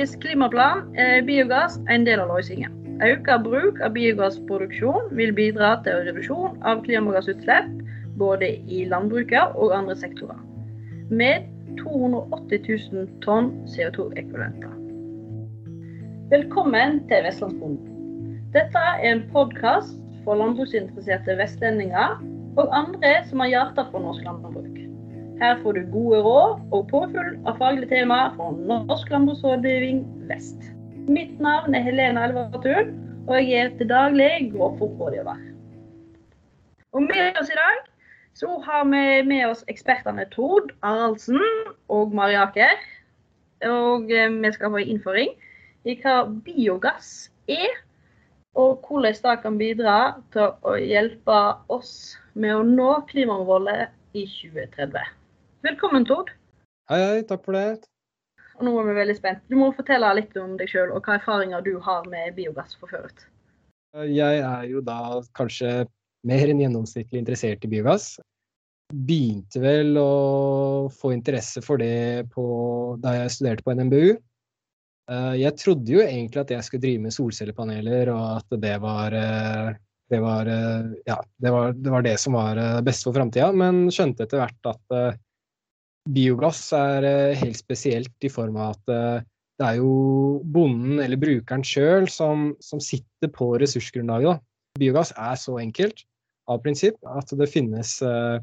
Landbrukets klimaplan er biogass en del av løsningen. Økt bruk av biogassproduksjon vil bidra til reduksjon av klimagassutslipp både i landbruket og andre sektorer, med 280 000 tonn CO2-ekvivalenter. Velkommen til Vestlandsbonden. Dette er en podkast for landbruksinteresserte vestlendinger og andre som har hjerte for norsk landbruk. Her får du gode råd og påfyll av faglige tema fra Norsk landbruksrådgivning Vest. Mitt navn er Helene Elvertun, og jeg er til daglig grovfòrrådgiver. Og med oss i dag så har vi med oss ekspertene Tord Araldsen og Mariaker. Og eh, vi skal få innføring i hva biogass er, og hvordan det kan bidra til å hjelpe oss med å nå klimamålet i 2030. Velkommen, Tord. Hei, hei. Takk for det. Og nå er vi veldig spent. Du må fortelle litt om deg sjøl og hva erfaringer du har med biogass fra før. Jeg er jo da kanskje mer enn gjennomsnittlig interessert i biogass. Begynte vel å få interesse for det på, da jeg studerte på NMBU. Eh, jeg trodde jo egentlig at jeg skulle drive med solcellepaneler, og at det var eh, det var, eh, ja, det, var, det, var det som var best for framtida, men skjønte etter hvert at Biogass er eh, helt spesielt i form av at eh, det er jo bonden eller brukeren sjøl som, som, sitter på ressursgrunnlaget. Da. Biogass er så enkelt av prinsipp at det finnes eh,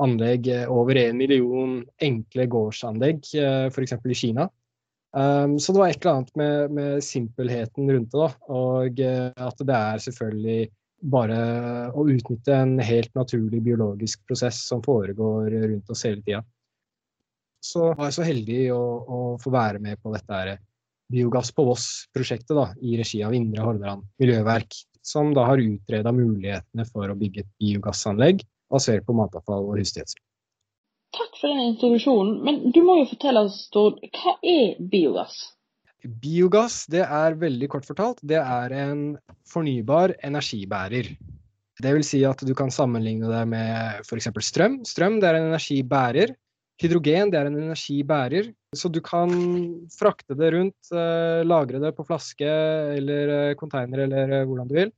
anlegg, over en million enkle gårdsanlegg, f.eks. i Kina. Um, så det var et eller annet med, med simpelheten rundt det. Da. Og at det er selvfølgelig bare å utnytte en helt naturlig biologisk prosess som foregår rundt oss hele tida så var jeg så heldig å, å få være med på dette her Biogass på Voss-prosjektet da, i regi av Indre Hordaland miljøverk, som da har utreda mulighetene for å bygge et biogassanlegg basert på matavfall og husdgjødsel. Takk for den introduksjonen, men du må jo fortelle oss, Stord, hva er biogass? Biogass, det er veldig kort fortalt, det er en fornybar energibærer. Det vil si at du kan sammenligne det med f.eks. strøm. Strøm det er en energibærer Hydrogen det er en energibærer, så du kan frakte det rundt, eh, lagre det på flaske eller konteiner container eller eh, hvordan du vil.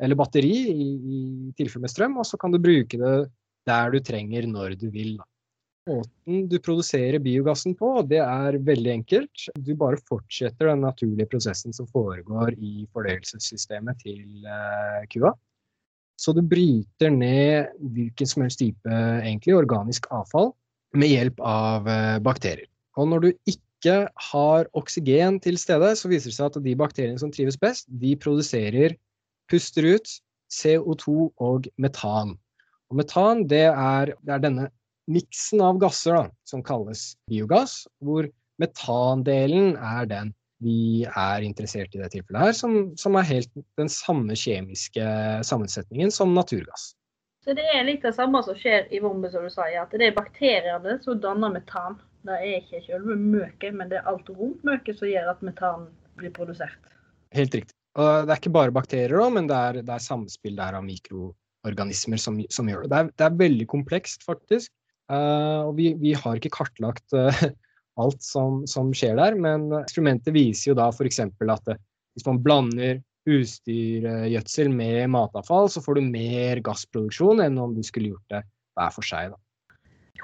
Eller batteri i, i tilfelle med strøm, og så kan du bruke det der du trenger når du vil. Måten du produserer biogassen på, det er veldig enkelt. Du bare fortsetter den naturlige prosessen som foregår i fordøyelsessystemet til kua. Så du bryter ned hvilken som helst type egentlig, organisk avfall med hjelp av eh, bakterier. Og når du ikke har oksygen til stede, så viser det seg at de bakteriene som trives best, de produserer, puster ut CO2 og metan. Og metan det er, det er denne miksen av gasser da, som kalles biogass, hvor metandelen er den vi er interessert i det tilfellet her, som, som er helt den samme kjemiske sammensetningen som naturgass. Så det er litt det samme som skjer i vommet, som du sier. At det er bakteriene som danner metan. Det er ikke selve møket, men det er alt rundt møket som gjør at metan blir produsert. Helt riktig. Og det er ikke bare bakterier, men det er, det er samspill der av mikroorganismer som, som gjør det. Det er, det er, veldig komplekst, faktisk. Uh, og vi, vi, har ikke kartlagt uh, alt som, som, skjer der, men eksperimentet viser jo da f.eks. at det, hvis man blander husdyrgjødsel med matavfall, så får du mer gassproduksjon enn om du skulle gjort det hver for seg. Da.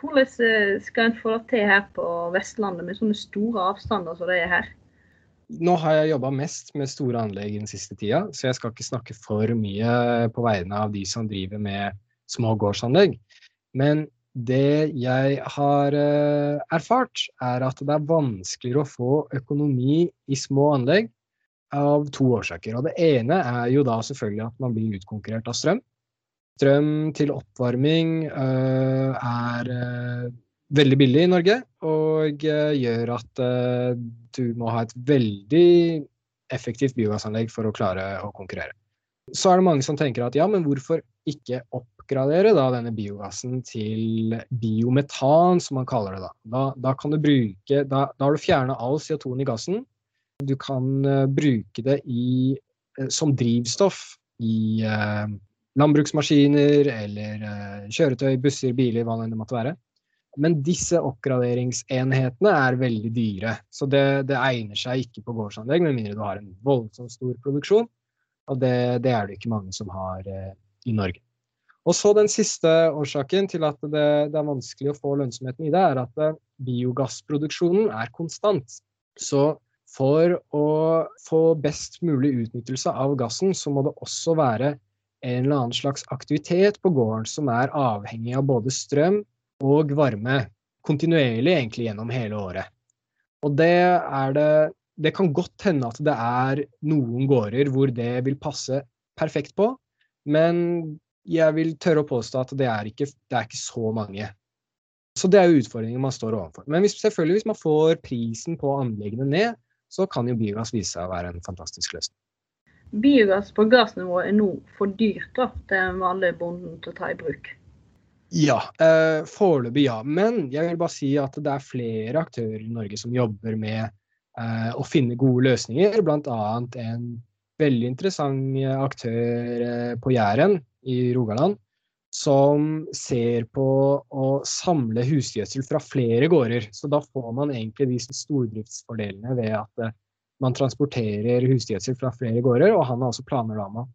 Hvordan eh, skal en få det til her på Vestlandet med sånne store avstander som det er her? Nå har jeg jobba mest med store anlegg den siste tida, så jeg skal ikke snakke for mye på vegne av de som driver med små gårdsanlegg. Men det jeg har eh, erfart, er at det er vanskeligere å få økonomi i små anlegg av to årsaker. Og det ene er jo da selvfølgelig at man blir utkonkurrert av strøm. Strøm til oppvarming uh, er uh, veldig billig i Norge og uh, gjør at du må ha et veldig effektivt biogassanlegg for å klare å konkurrere. Så er det mange som tenker at ja, men hvorfor ikke oppgradere da denne biogassen til biometan, som man kaller det da. Da, da kan du bruke, da, da har du fjerna all CO2-en i gassen, du kan uh, bruke det i, uh, som drivstoff i uh, landbruksmaskiner eller kjøretøy, busser, biler, hva det måtte være. Men disse oppgraderingsenhetene er veldig dyre, så det, det egner seg ikke på gårdsanlegg med mindre du har en voldsomt stor produksjon. Og det, det er det ikke mange som har eh, i Norge. Og så Den siste årsaken til at det, det, er vanskelig å få lønnsomheten i det, er at eh, biogassproduksjonen er konstant. Så for å få best mulig utnyttelse av gassen, så må det også være en eller annen slags aktivitet på gården som er avhengig av både strøm og varme. Kontinuerlig egentlig gjennom hele året. Og det er det Det kan godt hende at det er noen gårder hvor det vil passe perfekt på, men jeg vil tørre å påstå at det er ikke, det er ikke så mange. Så det er jo utfordringen man står overfor. Men hvis, selvfølgelig hvis man får prisen på anleggene ned, så kan jo biogass vise seg å være en fantastisk løsning. Biogass på gassnivå er nå for dyrt da, til en vanlig bonden til å ta i bruk? Ja, eh, foreløpig ja. Men jeg vil bare si at det er flere aktører i Norge som jobber med eh, å finne gode løsninger. Bl.a. en veldig interessant aktør eh, på Jæren i Rogaland som ser på å samle husgjødsel fra flere gårder. Så da får man egentlig de stordriftsfordelene ved at eh, man transporterer husgjødsel fra flere gårder, og han har også planer om å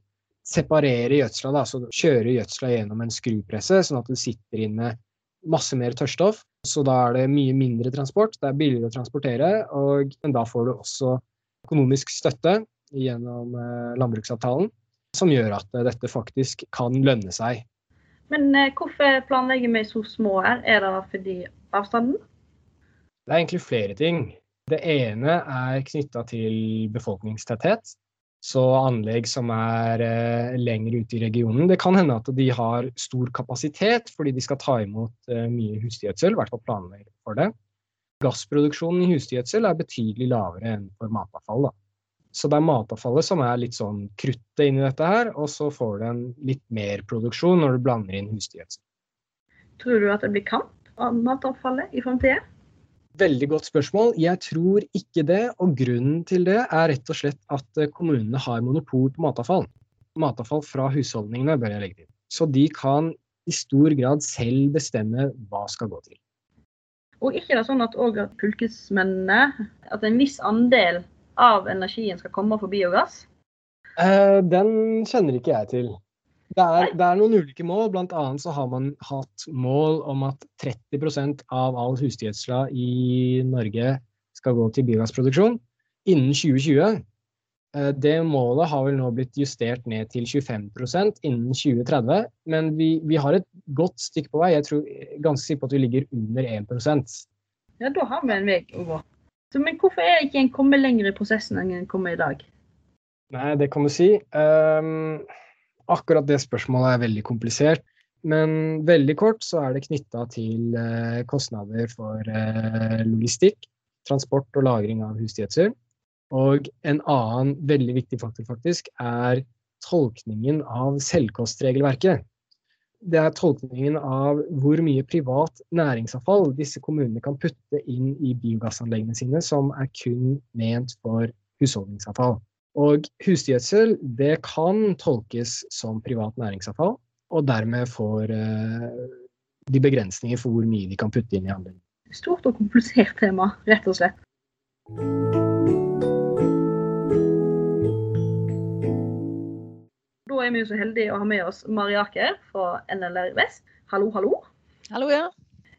separere gjødsla, da, så kjøre gjødsla gjennom en skrupresse, sånn at det sitter inne masse mer tørrstoff. Så da er det mye mindre transport, det er billigere å transportere, og, men da får du også økonomisk støtte gjennom eh, landbruksavtalen, som gjør at eh, dette faktisk kan lønne seg men eh, hvorfor planlegger vi så små her? Er det fordi avstanden? Det er egentlig flere ting. Det ene er knytta til befolkningstetthet. Så anlegg som er eh, lenger ute i regionen. Det kan hende at de har stor kapasitet fordi de skal ta imot eh, mye husdyrgjødsel, i hvert fall planlegger for det. Gassproduksjonen i husdyrgjødsel er betydelig lavere enn for matavfall. Da. Så det er matavfallet som er litt sånn kruttet inni dette her, og så får du en litt mer produksjon når du blander inn husdyrgjødsel. Tror du at det blir kamp om matavfallet i framtida? Veldig godt spørsmål. Jeg tror ikke det, og grunnen til det er rett og slett at eh, kommunene har monopol på matavfall. Matavfall fra husholdningene, bør jeg legge til. Så de kan i stor grad selv bestemme hva skal gå til. Og ikke er det sånn at, at fylkesmennene, at en viss andel av energien skal komme for biogass? Eh, den kjenner ikke jeg til. Det er, det er noen ulike mål. Blant annet så har man hatt mål om at 30% av all husdyrgjødsla i Norge skal gå til biogassproduksjon innen 2020. Eh, det målet har vel nå blitt justert ned til 25% innen 2030. Men vi, vi, har et godt stykke på vei. Jeg tror ganske sikker på at vi ligger under 1% Ja, da har vi en vei å gå. Så, men hvorfor er ikke en kommet lenger i prosessen enn en kommer i dag? Nei, det kan du si. Um, akkurat det spørsmålet er veldig komplisert. Men veldig kort så er det knytta til uh, kostnader for uh, logistikk, transport og lagring av husdyrgjødsel. Og en annen veldig viktig faktor faktisk er tolkningen av selvkostregelverket det er tolkningen av hvor mye privat næringsavfall disse kommunene kan putte inn i biogassanleggene sine, som er kun ment for husholdningsavfall. Og husgjødsel det kan tolkes som privat næringsavfall, og dermed får uh, de begrensninger for hvor mye de kan putte inn i anleggene. Stort og komplisert tema, rett og slett. Er vi så heldige å ha med oss Mariaker fra NLR Vest. Hallo, hallo. Hallo, ja.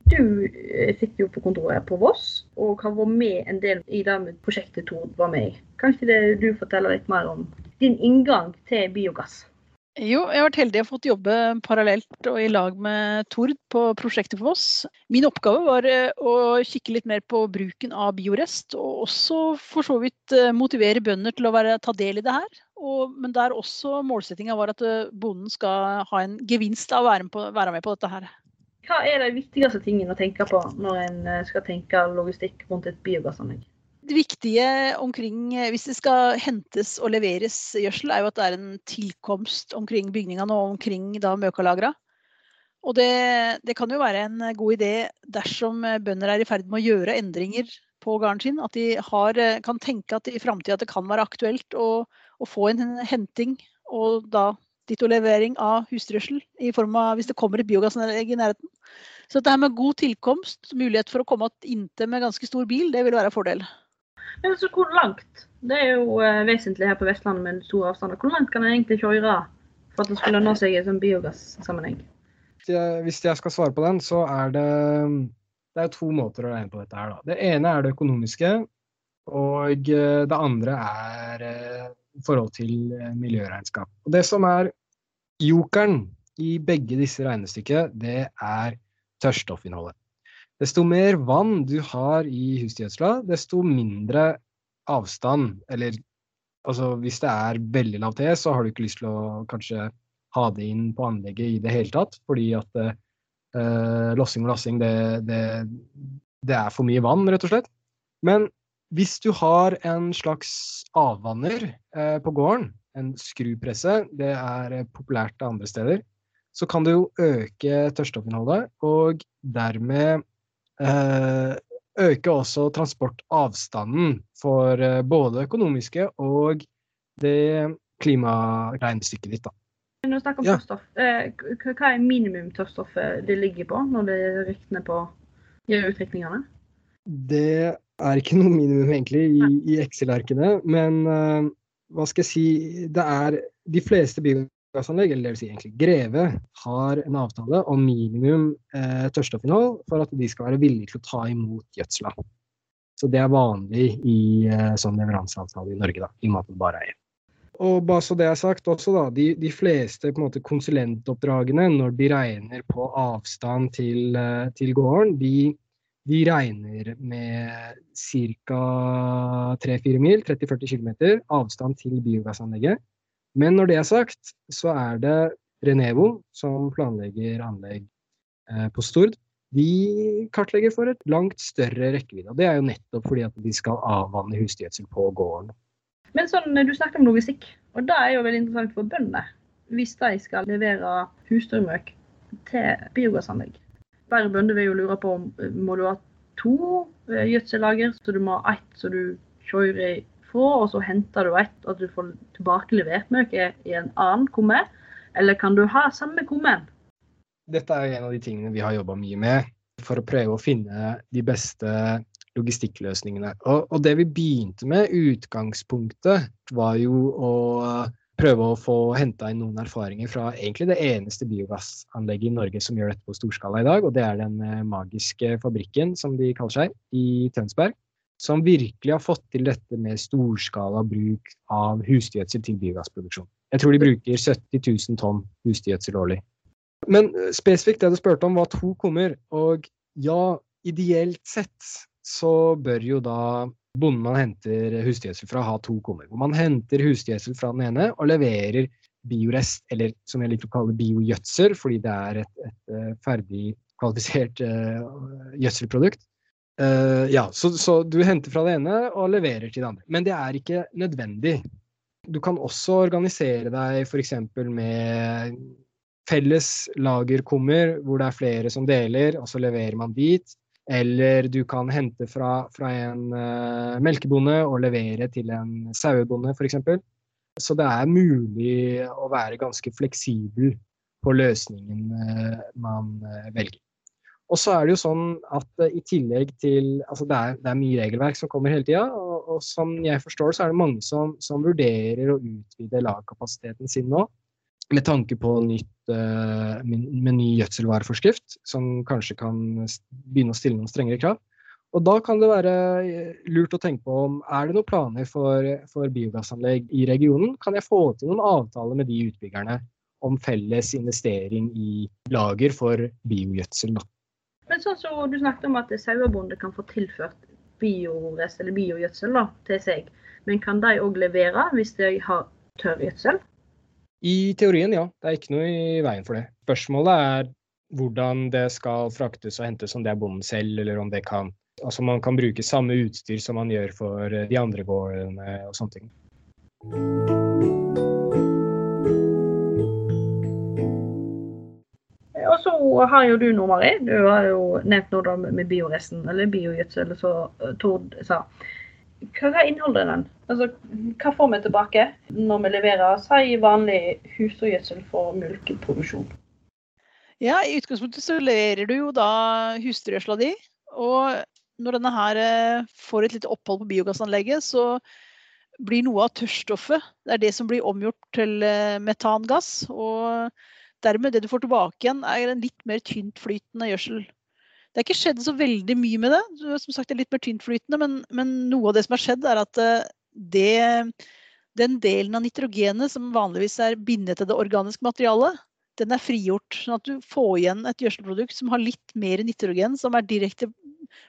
Du fikk sitter jo på kontoret på Voss og har vært med en del i det prosjektet Tord var med i. Kan ikke det du fortelle litt mer om din inngang til biogass? Jo, jeg har vært heldig og fått jobbe parallelt og i lag med Tord på prosjektet for Voss. Min oppgave var eh, å kikke litt mer på bruken av biorest, og også for så vidt eh, motivere bønder til å være, ta del i det her. Og, men der også målsettinga var at eh, bonden skal ha en gevinst av å være med, på, være med på dette her. Hva er de viktigste tingene å tenke på når en skal tenke logistikk rundt et biogassanlegg? det viktige omkring, eh, hvis det skal hentes og leveres gjødsel, er jo at det er en tilkomst omkring bygningene og omkring da møkalagra. Og det, det, kan jo være en god idé dersom bønder er i ferd med å gjøre endringer på gården sin. At de har, eh, kan tenke at i framtida det kan være aktuelt å, å, få en henting og da ditto-levering av husdrøssel i form av hvis det kommer et biogassanlegg i nærheten. Så dette her med god tilkomst, mulighet for å komme inntil med ganske stor bil, det vil være en fordel. Men altså, hvor langt? Det er jo uh, vesentlig her på Vestlandet med store avstander. Hvor langt kan en egentlig kjøre for at det skal lønne seg i sånn biogassammenheng? Hvis jeg skal svare på den, så er det det er to måter å regne på dette her. Da. Det ene er det økonomiske, og eh, det andre er uh, forhold til miljøregnskap. Og det som er jokeren i begge disse regnestykkene, det er tørrstoffinnholdet. Desto mer vann du har i husgjødsla, desto mindre avstand, eller altså hvis det er veldig lav T, så har du ikke lyst til å kanskje ha det inn på anlegget i det hele tatt, fordi at uh, lossing og lassing, det, det, det, er for mye vann, rett og slett. Men hvis du har en slags avvanner uh, på gården, en skrupresse, det er populært andre steder, så kan du jo øke tørrstoffinnholdet, og dermed uh, øke også transportavstanden for eh, både økonomiske og det klimaregnestykket ditt. da. Når du snakker om ja. tørrstoff, eh, hva er minimumtørrstoffet det ligger på når det rykner på gjør utregningene? Det er ikke noe minimum egentlig i, i Excel-arkene, men uh, hva skal jeg si Det er de fleste biogassanlegg eller det vil si egentlig Greve, har en avtale om minimum uh, tørrstoffinnhold for at de skal være villige til å ta imot gjødsla. Så det er vanlig i uh, sånn leveranseavtale i Norge, da, i og med at det bare er én. Og bare så det er sagt også, da, de, de fleste måte, konsulentoppdragene, når de regner på avstand til, eh, til gården, de, de, regner med ca. 3-4 mil, 30-40 km, avstand til biogassanlegget. Men når det er sagt, så er det Renevo som planlegger anlegg eh, på Stord. De kartlegger for et langt større rekkevidde. og Det er jo nettopp fordi at de skal avvanne husdyrgjødsel på gården. Men sånn, du snakker om logistikk, og det er jo veldig interessant for bøndene. Hvis de skal levere husdyrmøk til biogassanlegg. Bare bønder vil jo lure på om må du ha to eh, gjødsellager, så du må ha ett som du kjører fra, og så henter du ett at du får tilbakelevert møket i en annen komme? Eller kan du ha samme kummen? Dette er en av de tingene vi har jobba mye med for å prøve å finne de beste logistikkløsningene. Og, og det vi begynte med, utgangspunktet, var jo å prøve å få henta inn noen erfaringer fra egentlig det eneste biogassanlegget i Norge som gjør dette på storskala i dag, og det er den eh, magiske fabrikken, som de kaller seg, i Tønsberg som virkelig har fått til dette med storskala bruk av husdyrgjødsel til biogassproduksjon. Jeg tror de bruker 70 000 tonn husdyrgjødsel årlig. Men eh, spesifikt det du spurte om, var to kummer. Og ja, ideelt sett så bør jo da bonden man henter husdyrgjødsel fra, ha to kummer. Man henter husdyrgjødsel fra den ene og leverer biorest, eller som jeg liker å kalle biogjødsel, fordi det er et, et eh, ferdig kvalifisert uh, gjødselprodukt. Uh, ja, så, så, du henter fra det ene og leverer til det andre. Men det er ikke nødvendig. Du kan også organisere deg f.eks. med felles lagerkummer, hvor det er flere som deler, og så leverer man dit. Eller du kan hente fra, fra en uh, melkebonde og levere til en sauebonde, f.eks. Så det er mulig å være ganske fleksibel på løsningen uh, man velger. Og så er det jo sånn at uh, i tillegg til Altså det er, det er mye regelverk som kommer hele tida, og, og, som jeg forstår så er det mange som, som vurderer å utvide lagkapasiteten sin nå. Med tanke på nytt, uh, med ny gjødselvareforskrift, som kanskje kan begynne å stille noen strengere krav. Og da kan det være eh, lurt å tenke på om er det noen planer for, for biogassanlegg i regionen. Kan jeg få til noen avtaler med de utbyggerne om felles investering i lager for biogjødsel? Men sånn så du snakket om at sauebonde kan få tilført biorest biogjødsel da, til seg. Men kan de òg levere hvis de har tørrgjødsel? I teorien, ja. Det er ikke noe i veien for det. Spørsmålet er hvordan det skal fraktes og hentes, om det er bonden selv, eller om det kan Altså man kan bruke samme utstyr som man gjør for de andre gårdene og sånne ting. Og så har jo du noe, Mari, du har jo nevnt noe med bioresten, eller biogjødsel, som eh, Tord sa. Hva, inneholder den? Altså, hva får vi tilbake når vi leverer si vanlig husdyrgjødsel for melkeproduksjon? Ja, I utgangspunktet så leverer du jo da husdyrgjødsla di. Og når denne her eh, får et lite opphold på biogassanlegget, så blir noe av tørrstoffet det er det som blir omgjort til eh, metangass. Og dermed det du får tilbake igjen, er en litt mer tyntflytende gjødsel. Det er ikke skjedd så veldig mye med det. Som sagt, det litt mer tyntflytende, men, men noe av det som har skjedd, er at eh, det, den delen av nitrogenet som vanligvis er bindet til det organiske materialet, den er frigjort. Sånn at du får igjen et gjødselprodukt som har litt mer nitrogen, som er direkte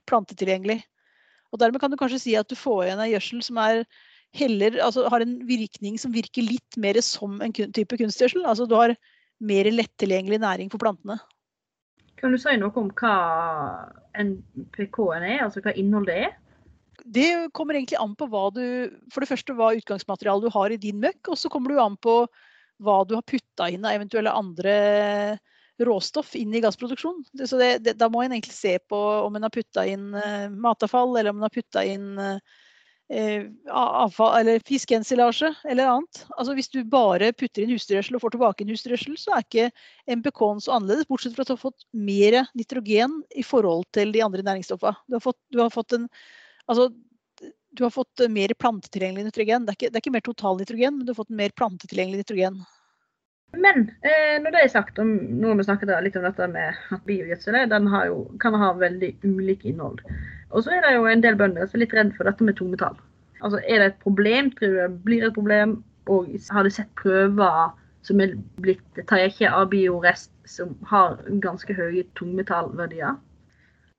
plantetilgjengelig. Og Dermed kan du kanskje si at du får igjen en gjødsel som er heller, altså har en virkning som virker litt mer som en type kunstgjødsel. Altså du har mer lettilgjengelig næring for plantene. Kan du si noe om hva NPK-en er, altså hva innholdet er? Det kommer egentlig an på hva du For det første hva utgangsmaterialet du har i din møkk, og så kommer det an på hva du har putta inn av eventuelle andre råstoff inn i gassproduksjon. Så det, det, da må en egentlig se på om en har putta inn uh, matavfall, eller om en har putta inn uh, Eh, avfall, eller fiskeensilasje eller annet. Altså Hvis du bare putter inn husdyrgjødsel og får tilbake inn husdyrgjødsel, så er ikke MPK-en så annerledes, bortsett fra at du har fått mer nitrogen i forhold til de andre næringsstoffene. Du har fått, du har fått en altså, du har fått mer plantetilgjengelig nitrogen. Det er, ikke, det er ikke mer total nitrogen, men du har fått mer plantetilgjengelig nitrogen. Men eh, når det er sagt, om, har vi snakket litt om dette med at biogjødsel kan ha veldig ulik innhold. Og så er det jo en del bønder som er litt redd for dette med tungmetall. Altså, Er det et problem? Tror du det blir et problem? Og har du sett prøver som er blitt tatt av biorest, som har ganske høye tungmetallverdier?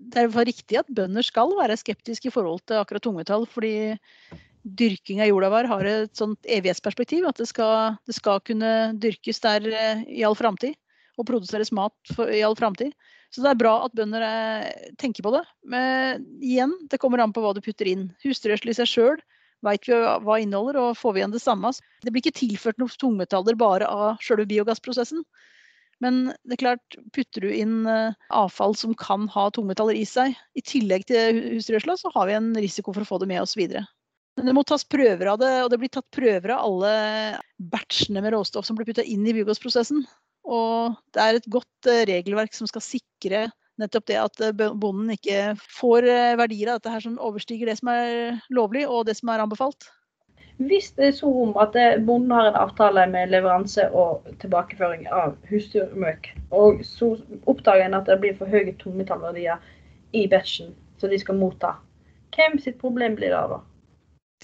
Det er riktig at bønder skal være skeptiske i forhold til akkurat tungmetall. fordi dyrking av jorda vår har et sånt evighetsperspektiv. At det skal, det skal kunne dyrkes der eh, i all framtid. Og produseres mat for, i all framtid. Så det er bra at bønder eh, tenker på det. Men igjen, det kommer an på hva du putter inn. Husdyrgjødsel i seg sjøl vet vi hva inneholder, og får vi igjen det samme. Det blir ikke tilført noen tungmetaller bare av sjølve biogassprosessen. Men det er klart, putter du inn eh, avfall som kan ha tungmetaller i seg, i tillegg til husdyrgjødsla, så har vi en risiko for å få det med oss videre. Men det må tas prøver av det, og det blir tatt prøver av alle batchene med råstoff som blir putta inn i biogassprosessen. Og det er et godt eh, regelverk som skal sikre nettopp det at eh, bonden ikke får eh, verdier av dette her som overstiger det som er lovlig og det som er anbefalt. Hvis det er så om at bonden har en avtale med leveranse og tilbakeføring av husdyrmøkk, og så oppdager en at det blir for høye tungmetallverdier i batchen som de skal motta, hvem sitt problem blir det da?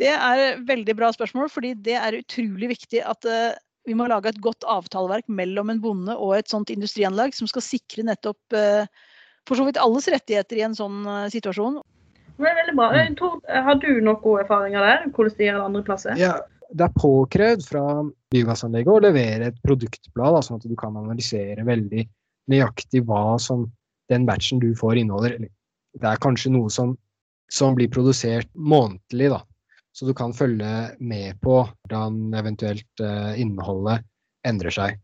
Det er et veldig bra spørsmål, fordi det er utrolig viktig at vi må lage et godt avtaleverk mellom en bonde og et sånt industrianlegg som skal sikre nettopp eh, for så vidt alles rettigheter i en sånn eh, situasjon. Det er veldig bra. Tor, har du noen erfaringer der? Hvordan de gjør det andre plasser? Ja, det er påkrevd fra biogassanlegget å levere et produktblad, sånn at du kan analysere veldig nøyaktig hva som den batchen du får inneholder. Det er kanskje noe som, som blir produsert månedlig, da. Så du kan følge med på hvordan eventuelt uh, innholdet endrer seg.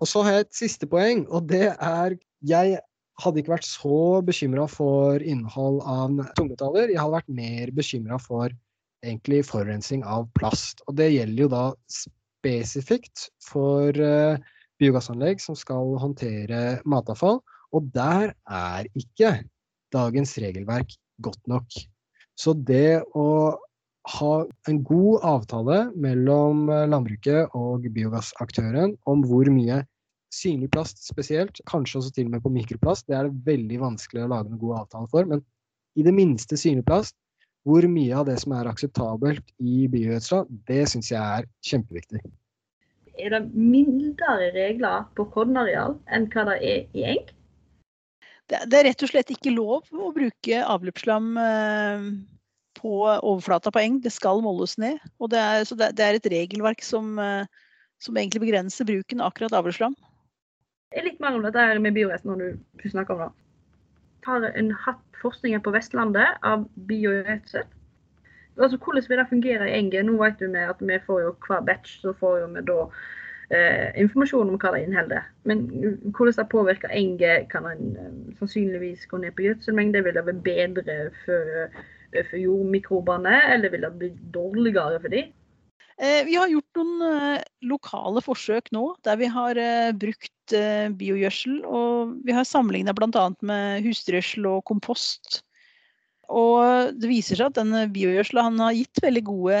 Og så har jeg et siste poeng, og det er Jeg hadde ikke vært så bekymra for innhold av tungmetaller. Jeg hadde vært mer bekymra for egentlig forurensning av plast. Og det gjelder jo da spesifikt for uh, biogassanlegg som skal håndtere matavfall. Og der er ikke dagens regelverk godt nok. Så det å ha en god avtale mellom eh, landbruket og biogassaktøren om hvor mye synlig plast spesielt, kanskje også til og med på mikroplast, det er det veldig vanskelig å lage en god avtale for. Men i det minste synlig plast, hvor mye av det som er akseptabelt i biogjødsla, det syns jeg er kjempeviktig. Er det mildere regler på kornareal enn hva det er i eng? Det, er rett og slett ikke lov å bruke avløpsslam eh, på overflata på eng. Det skal måles ned. og Det er, det, det er et regelverk som, eh, som, egentlig begrenser bruken av akkurat er litt mer om dette her med biorest når du snakker om det. Har en hatt forskningen på Vestlandet av biogjødsel. Altså, hvordan vil det fungere i enget? Nå vet vi at vi får jo hver batch så får vi da eh, informasjon om hva det inneholder. Men hvordan det påvirker enget, kan en eh, sannsynligvis gå ned på gjødselmengde. Vil det være bedre for for jordmikrobene, eller vil det bli dårligere for dem? Eh, vi har gjort noen eh, lokale forsøk nå der vi har eh, brukt biogjødsel. Og vi har sammenligna bl.a. med husdyrgjødsel og kompost. Og det viser seg at denne biogjødsela har gitt veldig gode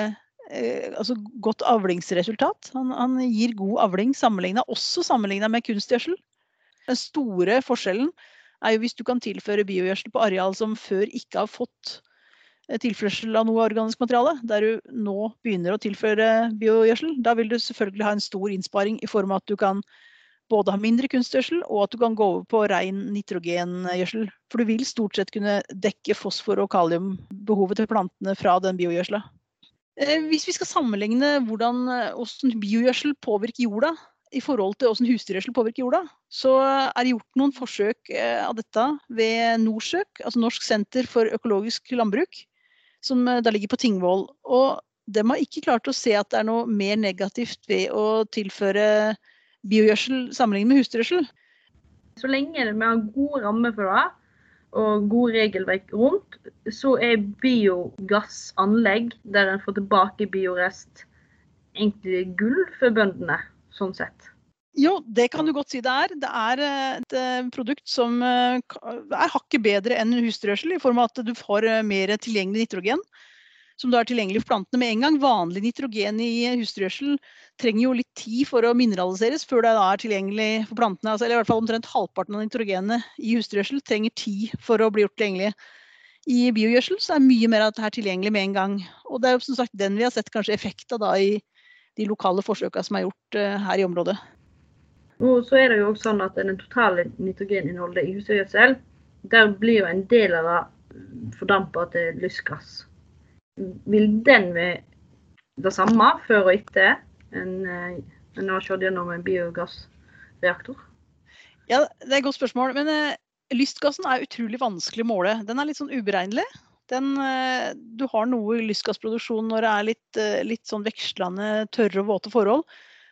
altså godt avlingsresultat. Han, han gir god avling sammenlignet, også sammenligna med kunstgjødsel. Den store forskjellen er jo hvis du kan tilføre biogjødsel på areal som før ikke har fått tilførsel av noe organisk materiale, der du nå begynner å tilføre biogjødsel, da vil du selvfølgelig ha en stor innsparing i form av at du kan både ha mindre kunstgjødsel og at du kan gå over på ren nitrogengjødsel. For du vil stort sett kunne dekke fosfor- og kaliumbehovet til plantene fra den biogjødsela. Eh, hvis vi skal sammenligne hvordan, hvordan eh, biogjødsel påvirker jorda i forhold til hvordan husdyrgjødsel påvirker jorda, så er det gjort noen forsøk av dette ved NORSØK, altså Norsk senter for økologisk landbruk som eh, da ligger på Tingvoll. Og de har ikke klart å se at det er noe mer negativt ved å tilføre biogjødsel sammenlignet med husdyrgjødsel. Så lenge vi har gode rammer for det, og gode regelverk rundt, så er biogassanlegg der en får tilbake biorest, egentlig gull for bøndene, sånn sett. Jo, det kan du godt si det er. Det er eh, et eh, produkt som eh, er hakket bedre enn husdyrgjødsel, i form av at du får mer tilgjengelig nitrogen. Som du er tilgjengelig for plantene med en gang. Vanlig nitrogen i husdyrgjødsel trenger jo litt tid for å mineraliseres før det er tilgjengelig for plantene. Altså, eller i hvert fall omtrent halvparten av nitrogenet i husdyrgjødsel trenger tid for å bli gjort tilgjengelig. I biogjødsel er mye mer av dette tilgjengelig med en gang. Og det er jo som sagt den vi har sett kanskje effekt av da i de lokale forsøkene som er gjort her i området. Og så er det jo også sånn at den totale nitrogeninnholdet i husdyrgjødsel, der blir jo en del av det fordampa til lystgass. Vil den være det samme før og etter en, eh, en har kjørt gjennom en biogassreaktor? Ja, Det er et godt spørsmål. Men uh, lystgassen er utrolig vanskelig å måle. Den er litt sånn uberegnelig. Den, uh, du har noe lystgassproduksjon når det er litt, litt sånn vekslende tørre og våte forhold.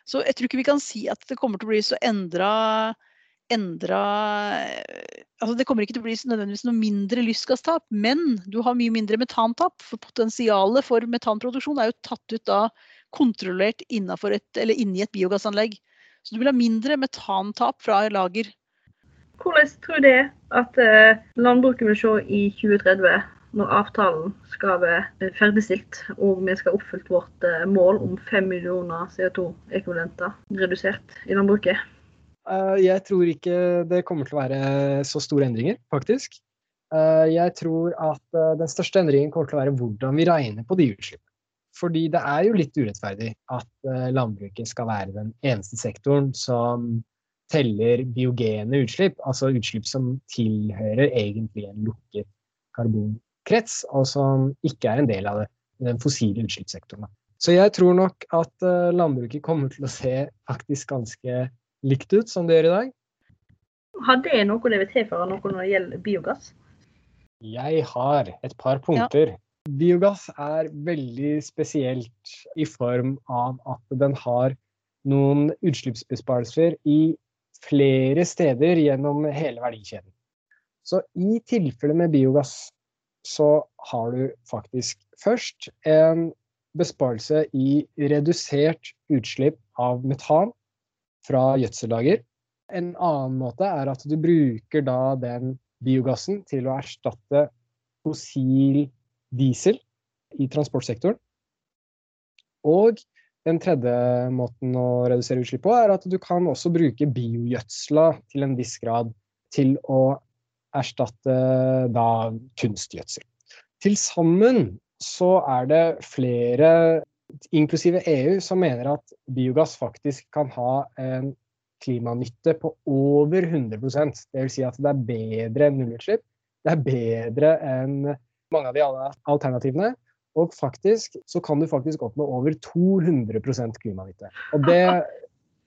Så jeg tror ikke vi kan si at det kommer til å bli så endra endra altså Det kommer ikke til å bli nødvendigvis noe mindre lystgasstap, men du har mye mindre metantap. For potensialet for metanproduksjon er jo tatt ut da kontrollert et, inni et biogassanlegg. Så du vil ha mindre metantap fra lager. Hvordan tror du det at eh, landbruket vil se i 2030? Når avtalen skal være ferdigstilt og vi skal ha oppfylt vårt eh, mål om 5 millioner CO2-ekvivalenter redusert i landbruket? Eh, jeg tror ikke det kommer til å være så store endringer, faktisk. Eh, jeg tror at den største endringen kommer til å være hvordan vi regner på de utslippene. Fordi det er jo litt urettferdig at landbruket skal være den eneste sektoren som teller biogene utslipp, altså utslipp som tilhører egentlig en lukket karbon krets, og som ikke er en del av det, den fossile utslippssektoren. Så jeg tror nok at uh, landbruket kommer til å se faktisk ganske likt ut som det gjør i dag. Har det noe det vil tilføre noe når det gjelder biogass? Jeg har et par punkter. Ja. Biogass er veldig spesielt i form av at den har noen utslippsbesparelser i flere steder gjennom hele verdikjeden. Så i tilfelle med biogass så har du faktisk først en besparelse i redusert utslipp av metan fra gjødsellager. En annen måte er at du bruker da den biogassen til å erstatte fossil diesel i transportsektoren. Og den tredje måten å redusere utslipp på, er at du kan også bruke biogjødsla til en viss grad til å erstatte da kunstgjødsel. Til sammen så er det flere, inklusive EU, som mener at biogass faktisk kan ha en klimanytte på over 100% Dvs. Si at det er bedre enn nullutslipp. Det er bedre enn mange av de alternativene. Og faktisk så kan du faktisk oppnå over 200% klimanytte. Og det,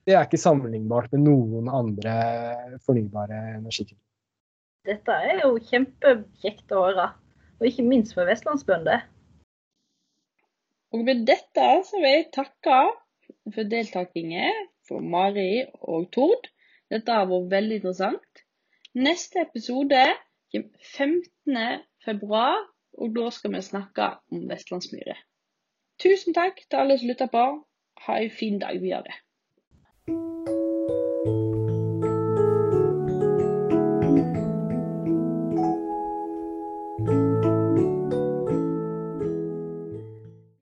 det er ikke sammenlignbart med noen andre fornybare energikilder. Dette er jo kjempekjekt å høre, og ikke minst for vestlandsbønder. Og med dette så vil jeg takke for deltakingen for Mari og Tord. Dette har vært veldig interessant. Neste episode 15. februar og da skal vi snakke om vestlandsmyre. Tusen takk til alle som lytter på. Ha en fin dag videre.